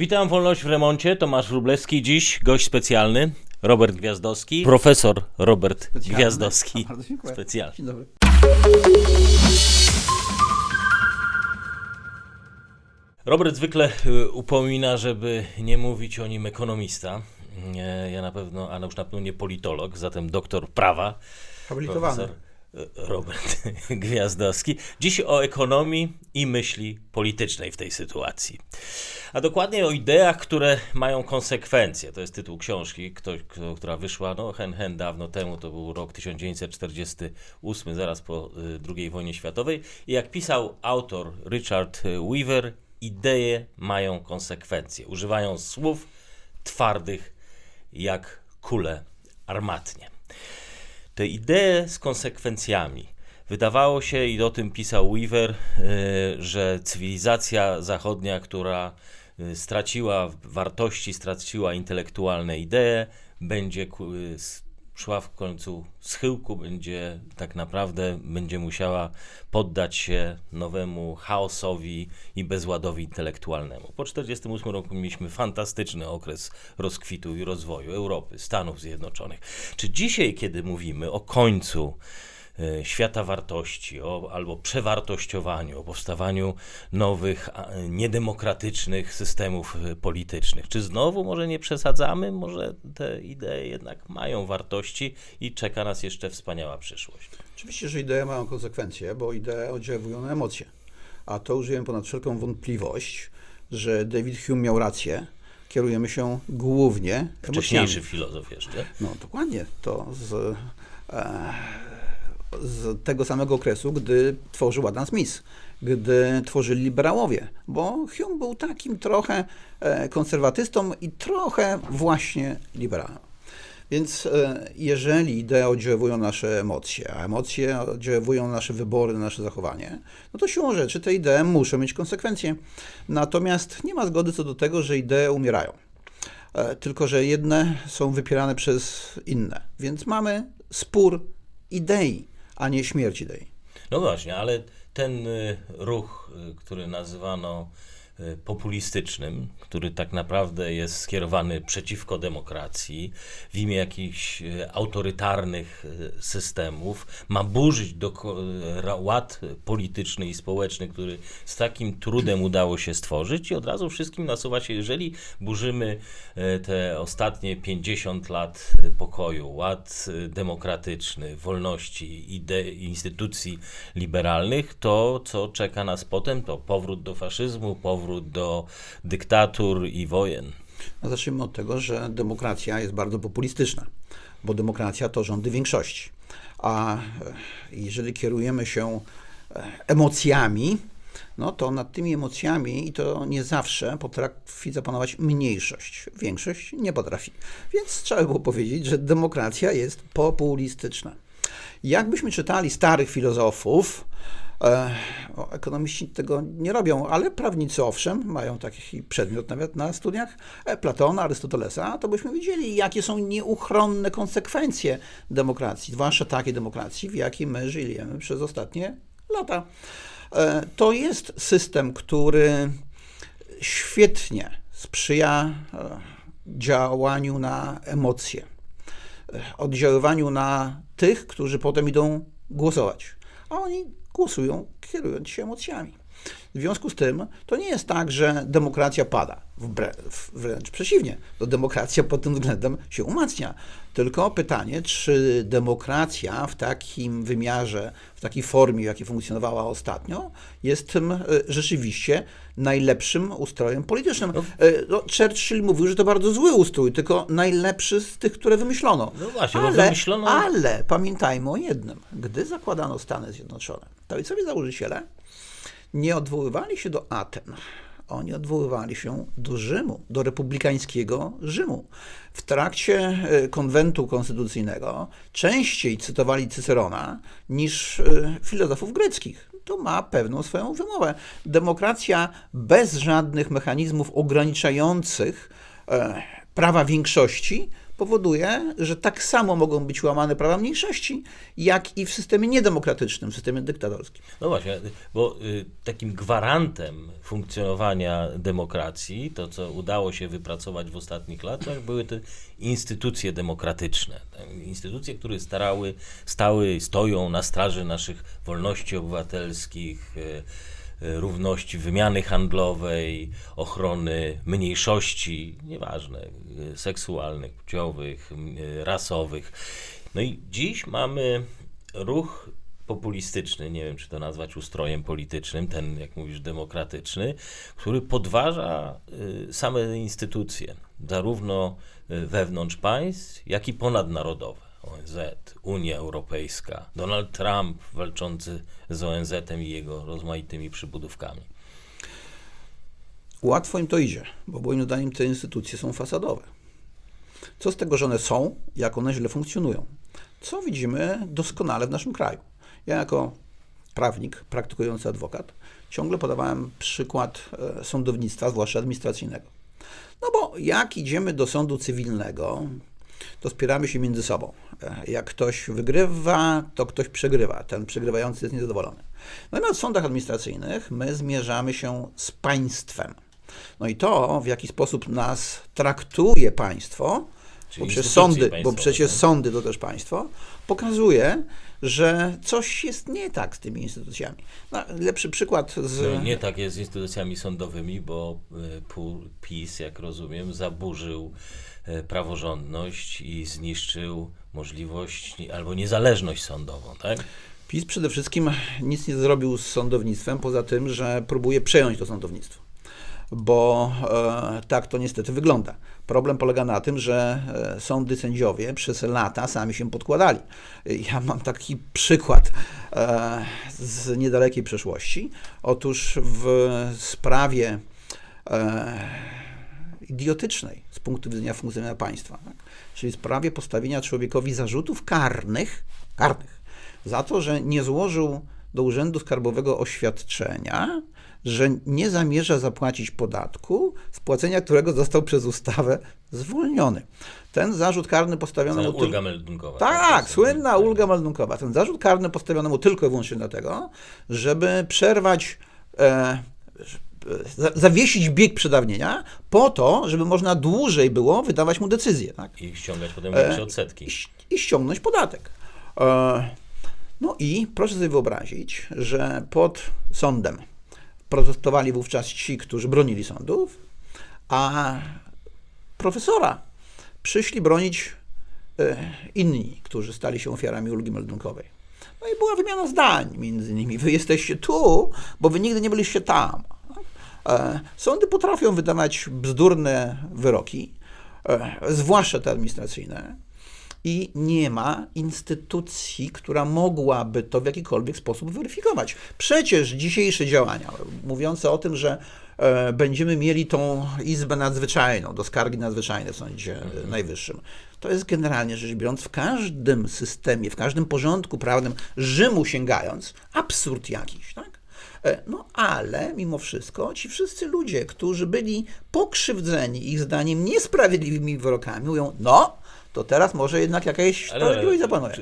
Witam, Wolność w Remoncie, Tomasz Wróblewski. Dziś gość specjalny, Robert Gwiazdowski, profesor Robert Specjalny. Gwiazdowski. Bardzo dziękuję. Specjalny. Dzień dobry. Robert zwykle y, upomina, żeby nie mówić o nim ekonomista. Ja na pewno, a już na pewno nie politolog, zatem doktor prawa. Habilitowany. Profesor Robert Gwiazdowski. Dziś o ekonomii i myśli politycznej w tej sytuacji. A dokładnie o ideach, które mają konsekwencje. To jest tytuł książki, która wyszła no, hen, hen dawno temu, to był rok 1948, zaraz po y, II wojnie światowej. I jak pisał autor Richard Weaver, idee mają konsekwencje. Używają słów twardych jak kule armatnie te idee z konsekwencjami. Wydawało się, i o tym pisał Weaver, y, że cywilizacja zachodnia, która y, straciła wartości, straciła intelektualne idee, będzie y, szła w końcu schyłku, będzie tak naprawdę będzie musiała poddać się nowemu chaosowi i bezładowi intelektualnemu. Po 1948 roku mieliśmy fantastyczny okres rozkwitu i rozwoju Europy, Stanów Zjednoczonych. Czy dzisiaj, kiedy mówimy o końcu świata wartości, o, albo przewartościowaniu, o powstawaniu nowych, e, niedemokratycznych systemów e, politycznych. Czy znowu może nie przesadzamy? Może te idee jednak mają wartości i czeka nas jeszcze wspaniała przyszłość. Oczywiście, że idee mają konsekwencje, bo idee oddziałują na emocje. A to użyłem ponad wszelką wątpliwość, że David Hume miał rację. Kierujemy się głównie emocjami. Wcześniejszy filozof jeszcze. No dokładnie. To z, e, z tego samego okresu, gdy tworzył Adam Smith, gdy tworzyli liberałowie, bo Hume był takim trochę e, konserwatystą i trochę właśnie liberałem. Więc e, jeżeli idee oddziałują na nasze emocje, a emocje oddziałują na nasze wybory, na nasze zachowanie, no to siłą rzeczy te idee muszą mieć konsekwencje. Natomiast nie ma zgody co do tego, że idee umierają. E, Tylko, że jedne są wypierane przez inne. Więc mamy spór idei, a nie śmierć idei. No właśnie, ale ten y, ruch, y, który nazywano populistycznym, który tak naprawdę jest skierowany przeciwko demokracji, w imię jakichś y, autorytarnych y, systemów, ma burzyć do, ład polityczny i społeczny, który z takim trudem udało się stworzyć i od razu wszystkim nasuwa się, jeżeli burzymy te ostatnie 50 lat pokoju, ład demokratyczny, wolności, ide, instytucji liberalnych, to co czeka nas potem, to powrót do faszyzmu, powrót do dyktatur i wojen. No zacznijmy od tego, że demokracja jest bardzo populistyczna, bo demokracja to rządy większości. A e, jeżeli kierujemy się e, emocjami, no to nad tymi emocjami, i to nie zawsze, potrafi zapanować mniejszość. Większość nie potrafi. Więc trzeba by było powiedzieć, że demokracja jest populistyczna. Jakbyśmy czytali starych filozofów, ekonomiści tego nie robią, ale prawnicy owszem, mają taki przedmiot nawet na studiach e, Platona, Arystotelesa, to byśmy wiedzieli, jakie są nieuchronne konsekwencje demokracji, zwłaszcza takiej demokracji, w jakiej my żyjemy przez ostatnie lata. E, To jest system, który świetnie sprzyja e, działaniu na emocje, e, oddziaływaniu na tych, którzy potem idą głosować. A oni głosują kierując się emocjami. W związku z tym to nie jest tak, że demokracja pada. Wbre, wręcz przeciwnie, to demokracja pod tym względem się umacnia. Tylko pytanie, czy demokracja w takim wymiarze, w takiej formie, w jakiej funkcjonowała ostatnio, jest tym e, rzeczywiście najlepszym ustrojem politycznym. E, No, Churchill mówił, że to bardzo zły ustrój, tylko najlepszy z tych, które wymyślono. No właśnie, ale, wymyślono- ale pamiętajmy o jednym. Gdy zakładano Stany Zjednoczone, to ojcowie założyciele nie odwoływali się do Aten. Oni odwoływali się do Rzymu, do republikańskiego Rzymu. W trakcie e, konwentu konstytucyjnego częściej cytowali Cycerona niż e, filozofów greckich. To ma pewną swoją wymowę. Demokracja bez żadnych mechanizmów ograniczających e, prawa większości powoduje, że tak samo mogą być łamane prawa mniejszości, jak i w systemie niedemokratycznym, w systemie dyktatorskim. No właśnie, bo y, takim gwarantem funkcjonowania demokracji, to co udało się wypracować w ostatnich latach, były te instytucje demokratyczne. Instytucje, które starały, stały, stoją na straży naszych wolności obywatelskich, y, równości wymiany handlowej, ochrony mniejszości, nieważne, seksualnych, płciowych, rasowych. No i dziś mamy ruch populistyczny, nie wiem czy to nazwać ustrojem politycznym, ten jak mówisz demokratyczny, który podważa y, same instytucje, zarówno y, wewnątrz państw, jak i ponadnarodowe. ONZ, Unia Europejska, Donald Trump walczący z ONZ-em i jego rozmaitymi przybudówkami. Łatwo im to idzie, bo moim zdaniem te instytucje są fasadowe. Co z tego, że one są, jak one źle funkcjonują? Co widzimy doskonale w naszym kraju? Ja jako prawnik, praktykujący adwokat, ciągle podawałem przykład e, sądownictwa, zwłaszcza administracyjnego. No bo jak idziemy do sądu cywilnego, to spieramy się między sobą. E, Jak ktoś wygrywa, to ktoś przegrywa. Ten przegrywający jest niezadowolony. Natomiast w sądach administracyjnych my zmierzamy się z państwem. No i to, w jaki sposób nas traktuje państwo, Czyli bo przecież sądy, bo przecież tak? sądy to też państwo, pokazuje, że coś jest nie tak z tymi instytucjami. No, lepszy przykład z... No nie tak jest z instytucjami sądowymi, bo pu- PiS, jak rozumiem, zaburzył praworządność i zniszczył możliwość albo niezależność sądową, tak? PiS przede wszystkim nic nie zrobił z sądownictwem, poza tym, że próbuje przejąć to sądownictwo. Bo e, tak to niestety wygląda. Problem polega na tym, że e, sądy sędziowie przez lata sami się podkładali. Ja mam taki przykład e, z niedalekiej przeszłości. Otóż w sprawie e, idiotycznej z punktu widzenia funkcjonowania państwa, tak? czyli w sprawie postawienia człowiekowi zarzutów karnych, karnych za to, że nie złożył do Urzędu Skarbowego oświadczenia, że nie zamierza zapłacić podatku, z płacenia którego został przez ustawę zwolniony. Ten zarzut karny postawiono mu Ulga meldunkowa. Tak, to słynna jest- ulga meldunkowa. Ten zarzut karny postawiono mu tylko i wyłącznie dlatego, żeby przerwać, e, zawiesić bieg przedawnienia po to, żeby można dłużej było wydawać mu decyzję. Tak? I ściągać potem E, większe odsetki. i, i ściągnąć podatek. E, No i proszę sobie wyobrazić, że pod sądem protestowali wówczas ci, którzy bronili sądów, a profesora przyszli bronić e, inni, którzy stali się ofiarami ulgi meldunkowej. No i była wymiana zdań między nimi. Wy jesteście tu, bo wy nigdy nie byliście tam. E, Sądy potrafią wydawać bzdurne wyroki, e, zwłaszcza te administracyjne, i nie ma instytucji, która mogłaby to w jakikolwiek sposób weryfikować. Przecież dzisiejsze działania, mówiące o tym, że e, będziemy mieli tą Izbę Nadzwyczajną do skargi nadzwyczajnej w Sądzie Najwyższym, to jest generalnie rzecz biorąc w każdym systemie, w każdym porządku prawnym Rzymu sięgając, absurd jakiś, tak? E, No ale mimo wszystko ci wszyscy ludzie, którzy byli pokrzywdzeni ich zdaniem niesprawiedliwymi wyrokami, mówią, no, to teraz może jednak jakaś sprawiedliwość zapanuje.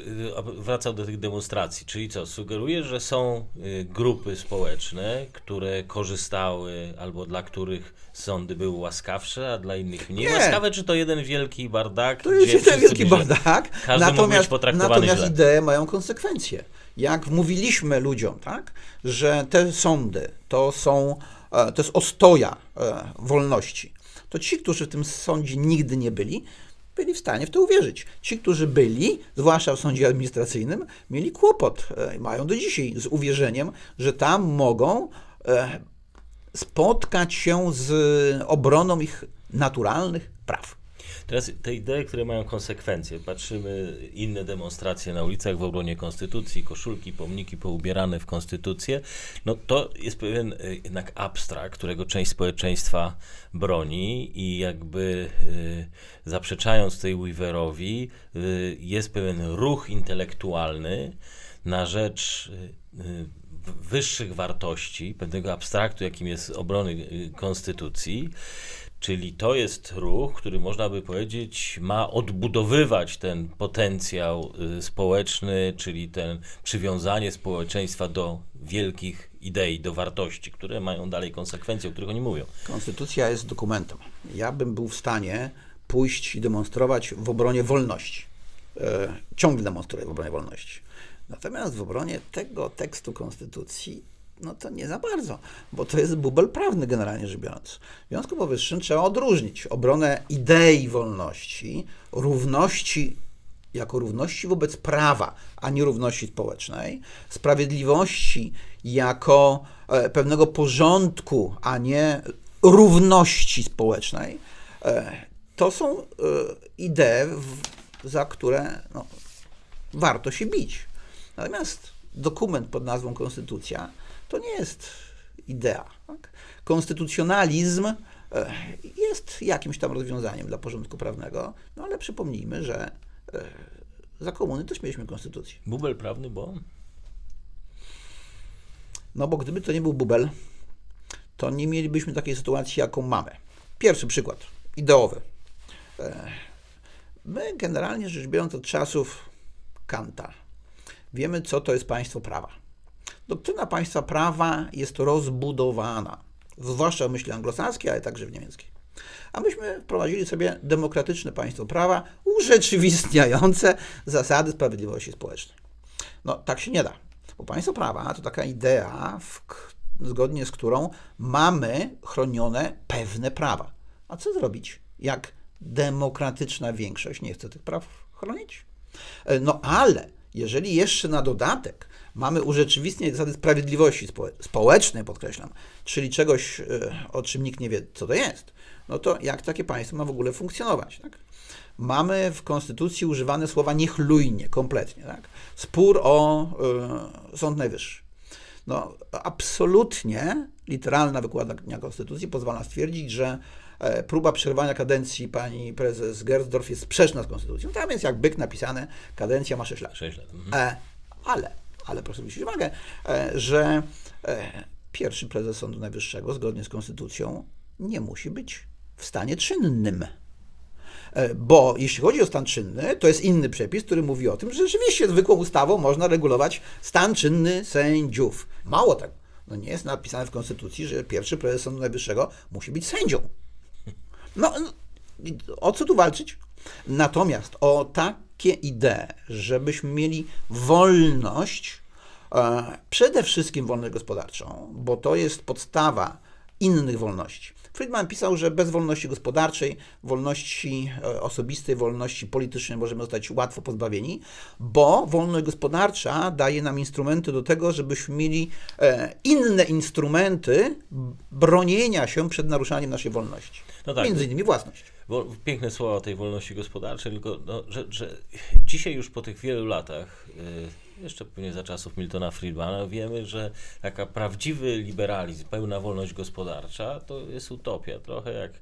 wracał do tych demonstracji, czyli co, sugerujesz, że są y, grupy społeczne, które korzystały albo dla których sądy były łaskawsze, a dla innych mniej Nie. łaskawe, czy to jeden wielki bardak? To jest jeden wielki się- bardak. Każdy mógł być Natomiast, natomiast źle. idee mają konsekwencje. Jak mówiliśmy ludziom, tak, że te sądy to są, e, to jest ostoja e, wolności, to ci, którzy w tym sądzie nigdy nie byli, byli w stanie w to uwierzyć. Ci, którzy byli, zwłaszcza w sądzie administracyjnym, mieli kłopot, e, mają do dzisiaj z uwierzeniem, że tam mogą e, spotkać się z obroną ich naturalnych praw. Teraz te idee, które mają konsekwencje. Patrzymy inne demonstracje na ulicach w obronie konstytucji, koszulki, pomniki poubierane w konstytucję. No to jest pewien y, jednak abstrakt, którego część społeczeństwa broni i jakby y, zaprzeczając tej Weaverowi, y, jest pewien ruch intelektualny na rzecz wyższych wartości, pewnego abstraktu, jakim jest obrony konstytucji. Czyli to jest ruch, który można by powiedzieć ma odbudowywać ten potencjał y, społeczny, czyli ten przywiązanie społeczeństwa do wielkich idei, do wartości, które mają dalej konsekwencje, o których oni mówią. Konstytucja jest dokumentem. Ja bym był w stanie pójść i demonstrować w obronie wolności. E, ciągle demonstruję w obronie wolności. Natomiast w obronie tego tekstu Konstytucji, no to nie za bardzo, bo to jest bubel prawny generalnie rzecz biorąc. W związku powyższym trzeba odróżnić obronę idei wolności, równości jako równości wobec prawa, a nie równości społecznej, sprawiedliwości jako e, pewnego porządku, a nie równości społecznej, e, to są e, idee, za które no, warto się bić. Natomiast dokument pod nazwą Konstytucja to nie jest idea. Tak? Konstytucjonalizm e, jest jakimś tam rozwiązaniem dla porządku prawnego, no ale przypomnijmy, że e, za komuny też mieliśmy konstytucję. Bubel prawny, bo No bo gdyby to nie był bubel, to nie mielibyśmy takiej sytuacji, jaką mamy. Pierwszy przykład, ideowy. E, My generalnie rzecz biorąc od czasów Kanta wiemy, co to jest państwo prawa. Doktryna państwa prawa jest rozbudowana, zwłaszcza w myśli anglosaskiej, ale także w niemieckiej. A myśmy wprowadzili sobie demokratyczne państwo prawa urzeczywistniające zasady sprawiedliwości społecznej. No, tak się nie da. Bo państwo prawa to taka idea, w, zgodnie z którą mamy chronione pewne prawa. A co zrobić, jak demokratyczna większość nie chce tych praw chronić? E, No ale jeżeli jeszcze na dodatek mamy urzeczywistnienie zasady sprawiedliwości społe- społecznej, podkreślam, czyli czegoś, e, o czym nikt nie wie, co to jest, no to jak takie państwo ma w ogóle funkcjonować? Tak? Mamy w Konstytucji używane słowa niechlujnie, kompletnie. Tak? Spór o y, Sąd Najwyższy. No, absolutnie literalna wykładnia Konstytucji pozwala stwierdzić, że e, próba przerwania kadencji pani prezes Gersdorf jest sprzeczna z Konstytucją. Tam jest jak byk napisane, kadencja ma 6 lat. 6 lat. Mhm. Ale, ale proszę zwrócić uwagę, e, że e, pierwszy prezes Sądu Najwyższego, zgodnie z Konstytucją, nie musi być w stanie czynnym. E, Bo jeśli chodzi o stan czynny, to jest inny przepis, który mówi o tym, że rzeczywiście zwykłą ustawą można regulować stan czynny sędziów. Mało tego, no nie jest napisane w Konstytucji, że pierwszy prezes Sądu Najwyższego musi być sędzią. No, o co tu walczyć? Natomiast o takie idee, żebyśmy mieli wolność, e, przede wszystkim wolność gospodarczą, bo to jest podstawa innych wolności. Friedman pisał, że bez wolności gospodarczej, wolności e, osobistej, wolności politycznej możemy zostać łatwo pozbawieni, bo wolność gospodarcza daje nam instrumenty do tego, żebyśmy mieli e, inne instrumenty bronienia się przed naruszaniem naszej wolności. No tak. Między innymi własność. Piękne słowa o tej wolności gospodarczej, tylko no, że, że dzisiaj już po tych wielu latach, y, jeszcze pewnie za czasów Miltona Friedmana, wiemy, że taka prawdziwy liberalizm, pełna wolność gospodarcza to jest utopia, trochę jak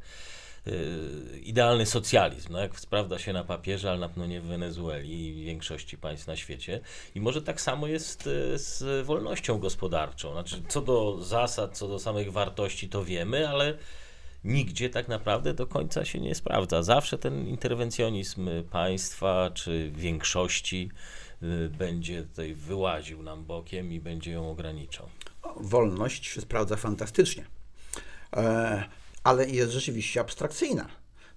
y, idealny socjalizm, no jak sprawdza się na papierze, ale na pewno nie w Wenezueli i większości państw na świecie. I może tak samo jest y, z wolnością gospodarczą. Znaczy, co do zasad, co do samych wartości, to wiemy, ale nigdzie tak naprawdę do końca się nie sprawdza. Zawsze ten interwencjonizm państwa czy większości y, będzie tutaj wyłaził nam bokiem i będzie ją ograniczał. wolność się sprawdza fantastycznie, e, ale jest rzeczywiście abstrakcyjna.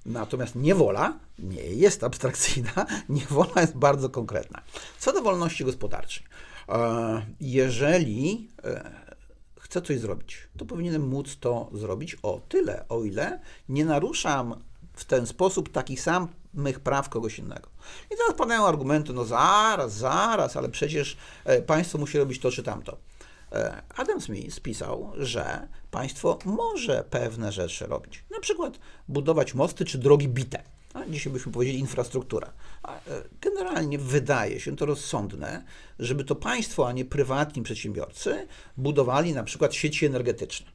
Natomiast niewola nie jest abstrakcyjna, niewola jest bardzo konkretna. Co do wolności gospodarczej, e, jeżeli e, chcę coś zrobić, to powinienem móc to zrobić o tyle, o ile nie naruszam w ten sposób takich samych praw kogoś innego. I teraz padają argumenty, no zaraz, zaraz, ale przecież e, państwo musi robić to czy tamto. E, Adam Smith spisał, że państwo może pewne rzeczy robić. Na przykład budować mosty czy drogi bite. A dzisiaj byśmy powiedzieli infrastruktura. E, Generalnie wydaje się to rozsądne, żeby to państwo, a nie prywatni przedsiębiorcy budowali na przykład sieci energetyczne.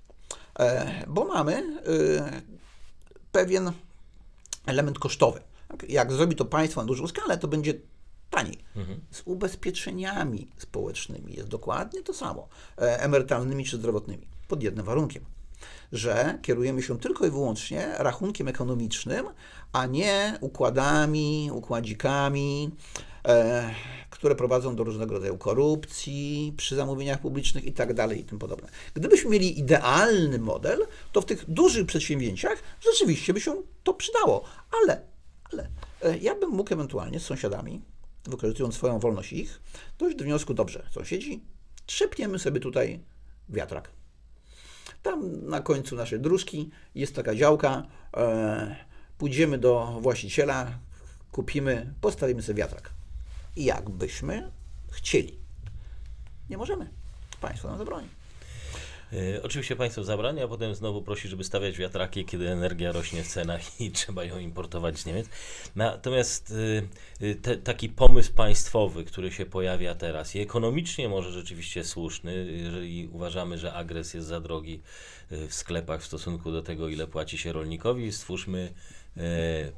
E, Bo mamy e, pewien element kosztowy. Tak? Jak zrobi to państwo na dużą skalę, to będzie taniej. Z ubezpieczeniami społecznymi jest dokładnie to samo, emerytalnymi czy zdrowotnymi, pod jednym warunkiem. Że kierujemy się tylko i wyłącznie rachunkiem ekonomicznym, a nie układami, układzikami, e, które prowadzą do różnego rodzaju korupcji przy zamówieniach publicznych i tak i tym podobne. Gdybyśmy mieli idealny model, to w tych dużych przedsięwzięciach rzeczywiście by się to przydało, ale, ale e, ja bym mógł ewentualnie z sąsiadami, wykorzystując swoją wolność ich, dojść do wniosku, dobrze, sąsiedzi, trzepniemy sobie tutaj wiatrak. Tam na końcu naszej dróżki jest taka działka, e, pójdziemy do właściciela, kupimy, postawimy sobie wiatrak. I jakbyśmy chcieli. Nie możemy. Państwo nam zabroni. E, Oczywiście państwo zabrania, a potem znowu prosi, żeby stawiać wiatraki, kiedy energia rośnie w cenach i trzeba ją importować z Niemiec. Natomiast y, y, te, taki pomysł państwowy, który się pojawia teraz i ekonomicznie może rzeczywiście słuszny, jeżeli uważamy, że agres jest za drogi w sklepach w stosunku do tego, ile płaci się rolnikowi, stwórzmy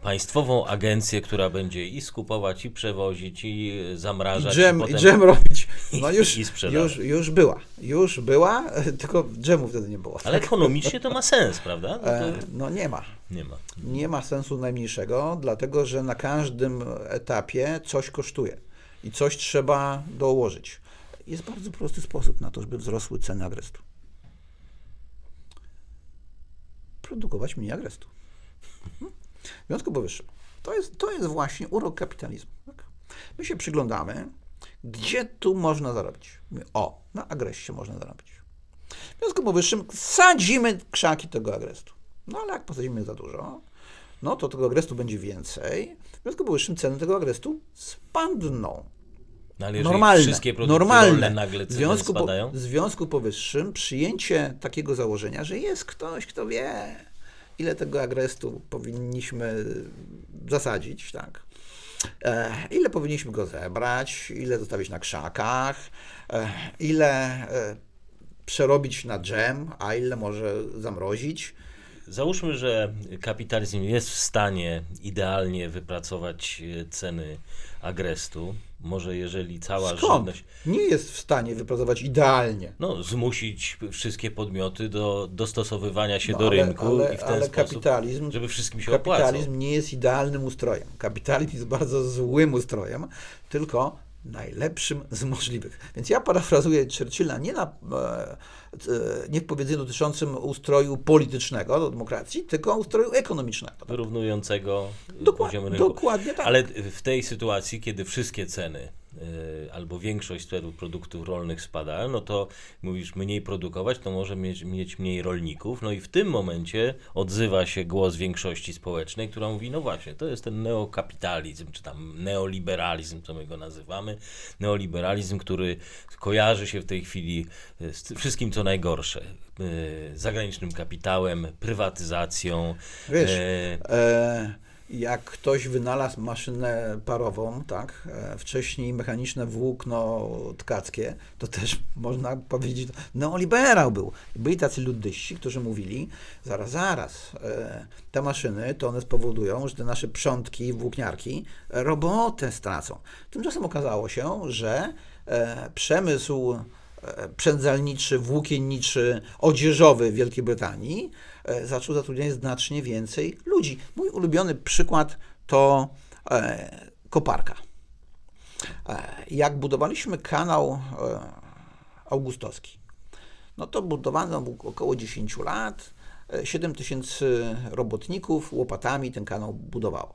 państwową agencję, która będzie i skupować, i przewozić, i I zamrażać. dżem, i potem- dżem robić. No już, i sprzedawać. już, już była. Już była, tylko dżemu wtedy nie było. Ale ekonomicznie to ma sens, prawda? No to E, No nie ma. nie ma. Nie ma sensu najmniejszego, dlatego że na każdym etapie coś kosztuje i coś trzeba dołożyć. Jest bardzo prosty sposób na to, żeby wzrosły ceny agrestu. Produkować mniej agrestu. W związku powyższym, to jest, to jest właśnie urok kapitalizmu. Tak? My się przyglądamy, gdzie tu można zarobić. Mówię, o, na agreście można zarobić. W związku powyższym sadzimy krzaki tego agrestu. No ale jak posadzimy za dużo, no to tego agrestu będzie więcej. W związku powyższym ceny tego agrestu spadną. No, ale Normalne. wszystkie produkty normalne. nagle w ceny związku, po, spadają, w związku powyższym przyjęcie takiego założenia, że jest ktoś, kto wie, ile tego agrestu powinniśmy zasadzić, tak? E, ile powinniśmy go zebrać, ile zostawić na krzakach, e, ile e, przerobić na dżem, a ile może zamrozić. Załóżmy, że kapitalizm jest w stanie idealnie wypracować e, ceny agrestu. Może jeżeli cała Skąd? żywność, Nie jest w stanie wypracować idealnie. no zmusić wszystkie podmioty do dostosowywania się No, do ale- rynku ale- i w ten ale sposób, kapitalizm- żeby wszystkim się opłacał. Kapitalizm nie jest idealnym ustrojem. Kapitalizm jest bardzo złym ustrojem, tylko najlepszym z możliwych. Więc ja parafrazuję Churchilla nie, na, e, e, nie w powiedzeniu dotyczącym ustroju politycznego do demokracji, tylko ustroju ekonomicznego. Wyrównującego e, Dokła- poziom rynku. dokładnie tak. Ale w tej sytuacji, kiedy wszystkie ceny albo większość cen produktów rolnych spadają, no to mówisz mniej produkować, to może mieć, mieć mniej rolników. No i w tym momencie odzywa się głos większości społecznej, która mówi, no właśnie, to jest ten neokapitalizm, czy tam neoliberalizm, co my go nazywamy. Neoliberalizm, który kojarzy się w tej chwili z wszystkim, co najgorsze. y, Zagranicznym kapitałem, prywatyzacją. Wiesz, e, E, jak ktoś wynalazł maszynę parową, tak, e, wcześniej mechaniczne włókno tkackie, to też można powiedzieć, neoliberał był. Byli tacy luddyści, którzy mówili, zaraz, zaraz, e, te maszyny, to one spowodują, że te nasze przątki, włókniarki robotę stracą. Tymczasem okazało się, że e, przemysł przędzalniczy, włókienniczy, odzieżowy w Wielkiej Brytanii e, zaczął zatrudniać znacznie więcej ludzi. Mój ulubiony przykład to e, koparka. E, jak budowaliśmy kanał augustowski, no to budowano około 10 lat, e, 7 tysięcy robotników łopatami ten kanał budowało.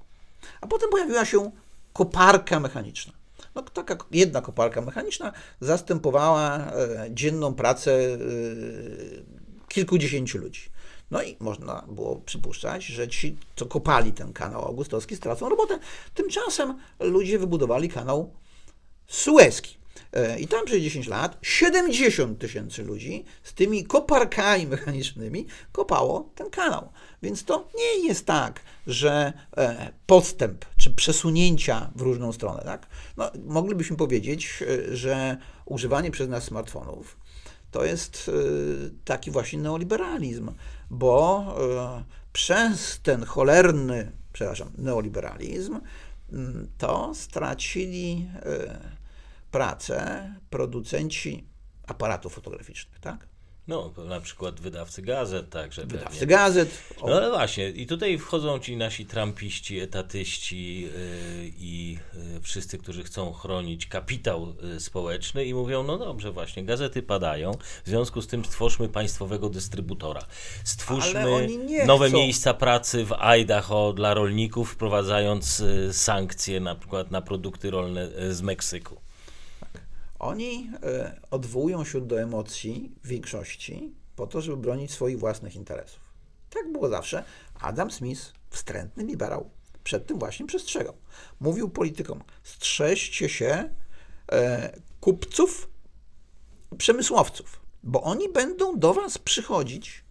A potem pojawiła się koparka mechaniczna. No, taka jedna koparka mechaniczna zastępowała e, dzienną pracę e, kilkudziesięciu ludzi. No i można było przypuszczać, że ci, co kopali ten kanał augustowski, stracą robotę. Tymczasem ludzie wybudowali kanał Suezki. E, I tam przez 10 lat 70 tysięcy ludzi z tymi koparkami mechanicznymi kopało ten kanał. Więc to nie jest tak, że e, postęp czy przesunięcia w różną stronę. Tak? No, moglibyśmy powiedzieć, e, że używanie przez nas smartfonów to jest taki właśnie neoliberalizm, bo przez ten cholerny, przepraszam, neoliberalizm mm, to stracili pracę producenci aparatów fotograficznych, tak? No, na przykład wydawcy gazet, także Wydawcy pewnie. gazet. O, No ale właśnie, i tutaj wchodzą ci nasi trampiści, etatyści yy, i yy, wszyscy, którzy chcą chronić kapitał yy, społeczny i mówią, no dobrze właśnie, gazety padają, w związku z tym stwórzmy państwowego dystrybutora. Stwórzmy nowe chcą. miejsca pracy w Idaho dla rolników, wprowadzając yy, sankcje na przykład na produkty rolne z Meksyku. Oni e, odwołują się do emocji w większości po to, żeby bronić swoich własnych interesów. Tak było zawsze. Adam Smith, wstrętny liberał, przed tym właśnie przestrzegał. Mówił politykom: strzeżcie się e, kupców, przemysłowców, bo oni będą do was przychodzić,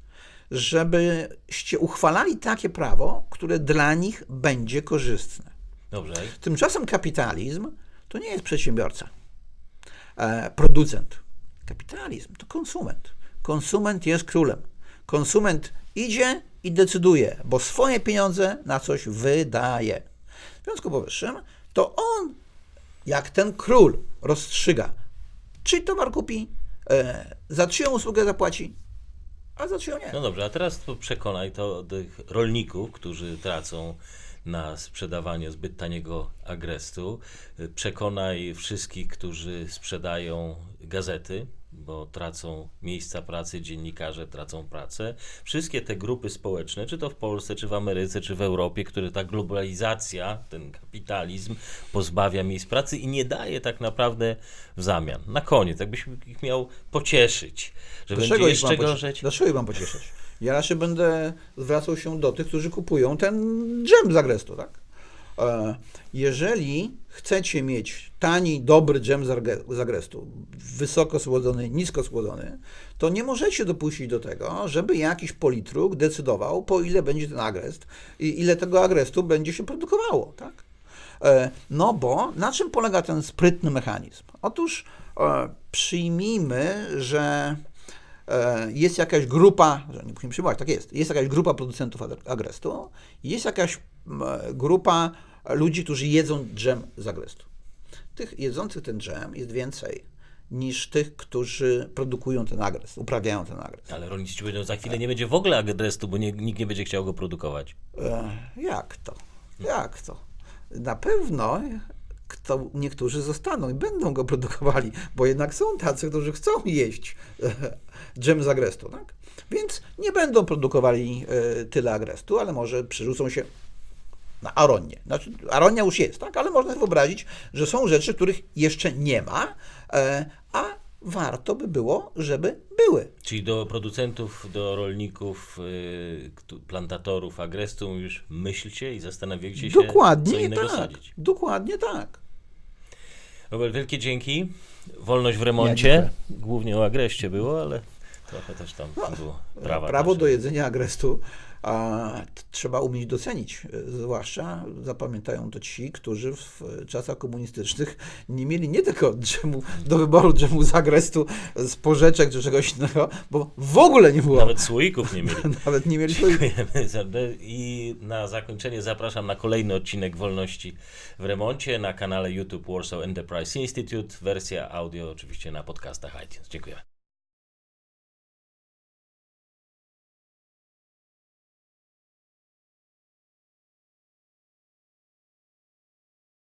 żebyście uchwalali takie prawo, które dla nich będzie korzystne. Dobrze? Tymczasem kapitalizm to nie jest przedsiębiorca, producent. Kapitalizm to konsument. Konsument jest królem. Konsument idzie i decyduje, bo swoje pieniądze na coś wydaje. W związku powyższym, to on, jak ten król, rozstrzyga, czy towar kupi, e, za czyją usługę zapłaci, a za czyją nie. No dobrze, a teraz to przekonaj to tych rolników, którzy tracą na sprzedawanie zbyt taniego agrestu. Y, Przekonaj wszystkich, którzy sprzedają gazety, bo tracą miejsca pracy, dziennikarze tracą pracę. Wszystkie te grupy społeczne, czy to w Polsce, czy w Ameryce, czy w Europie, które ta globalizacja, ten kapitalizm pozbawia miejsc pracy i nie daje tak naprawdę w zamian. Na koniec, jakbyś ich miał pocieszyć, że będzie ich mam jeszcze pocieszyć? gorzej. Dlaczego ich mam pocieszać? Ja raczej będę zwracał się do tych, którzy kupują ten dżem z agrestu, tak? E, Jeżeli chcecie mieć tani, dobry dżem z agrestu, wysoko słodzony, nisko słodzony, to nie możecie dopuścić do tego, żeby jakiś politruk decydował, po ile będzie ten agrest i ile tego agrestu będzie się produkowało, tak? E, No bo na czym polega ten sprytny mechanizm? Otóż e, przyjmijmy, że jest jakaś grupa, że nie musimy przyjmować, tak jest, jest jakaś grupa producentów ag- agrestu, jest jakaś grupa ludzi, którzy jedzą dżem z agrestu. Tych jedzących ten dżem jest więcej niż tych, którzy produkują ten agrest, uprawiają ten agrest. Ale rolnicy ci powiedzią, za chwilę nie będzie w ogóle agrestu, bo nie, nikt nie będzie chciał go produkować. E, Jak to? Jak to? Na pewno kto, niektórzy zostaną i będą go produkowali, bo jednak są tacy, którzy chcą jeść e, dżem z agrestu, tak? Więc nie będą produkowali e, tyle agrestu, ale może przerzucą się na aronię. Znaczy, aronia już jest, tak? Ale można sobie wyobrazić, że są rzeczy, których jeszcze nie ma, e, a warto by było, żeby były. Czyli do producentów, do rolników, plantatorów agrestu już myślcie i zastanawiajcie się, co Dokładnie innego tak. sadzić. Dokładnie tak. Robert, wielkie dzięki. Wolność w remoncie. Głównie o agreście było, ale trochę też tam No, było prawa. Prawo do jedzenia agrestu a, trzeba umieć docenić. e, Zwłaszcza zapamiętają to ci, którzy w e, czasach komunistycznych nie mieli nie tylko dżemu, do wyboru dżemu z agrestu, z porzeczek czy czegoś innego, bo w ogóle nie było. Nawet słoików nie mieli. Nawet nie mieli. Dziękujemy. za- I na zakończenie zapraszam na kolejny odcinek Wolności w remoncie na kanale YouTube Warsaw Enterprise Institute. Wersja audio oczywiście na podcastach iTunes. Dziękuję.